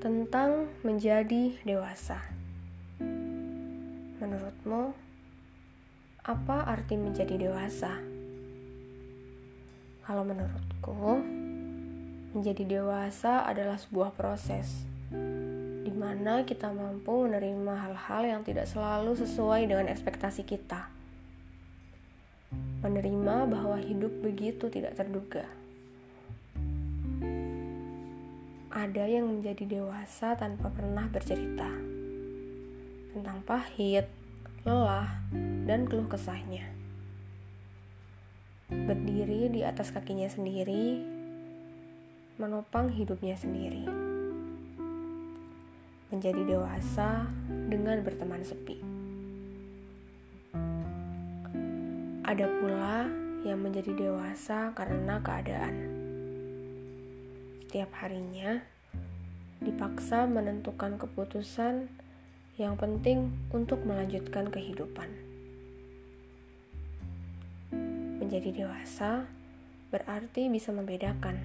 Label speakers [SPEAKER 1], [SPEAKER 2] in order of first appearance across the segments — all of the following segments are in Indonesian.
[SPEAKER 1] tentang menjadi dewasa. Menurutmu, apa arti menjadi dewasa? Kalau menurutku, menjadi dewasa adalah sebuah proses di mana kita mampu menerima hal-hal yang tidak selalu sesuai dengan ekspektasi kita. Menerima bahwa hidup begitu tidak terduga. Ada yang menjadi dewasa tanpa pernah bercerita tentang pahit, lelah, dan keluh kesahnya. Berdiri di atas kakinya sendiri, menopang hidupnya sendiri. Menjadi dewasa dengan berteman sepi. Ada pula yang menjadi dewasa karena keadaan. Setiap harinya dipaksa menentukan keputusan yang penting untuk melanjutkan kehidupan. Menjadi dewasa berarti bisa membedakan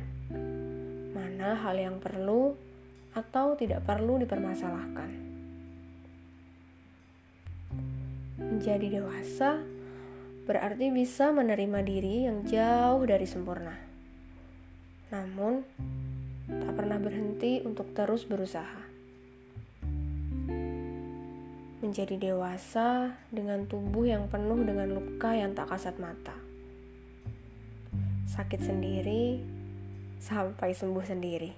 [SPEAKER 1] mana hal yang perlu atau tidak perlu dipermasalahkan. Menjadi dewasa berarti bisa menerima diri yang jauh dari sempurna, namun tak pernah berhenti untuk terus berusaha menjadi dewasa dengan tubuh yang penuh dengan luka yang tak kasat mata. Sakit sendiri sampai sembuh sendiri.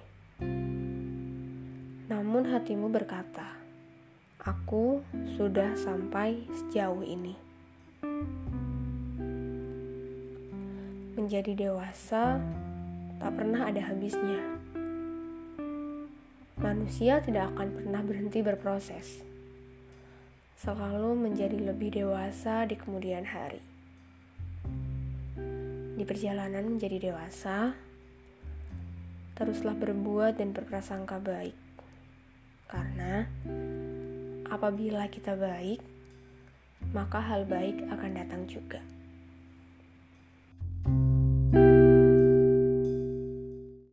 [SPEAKER 1] Namun hatimu berkata, "Aku sudah sampai sejauh ini." Menjadi dewasa tak pernah ada habisnya. Manusia tidak akan pernah berhenti berproses selalu menjadi lebih dewasa di kemudian hari. Di perjalanan menjadi dewasa, teruslah berbuat dan berprasangka baik, karena apabila kita baik, maka hal baik akan datang juga.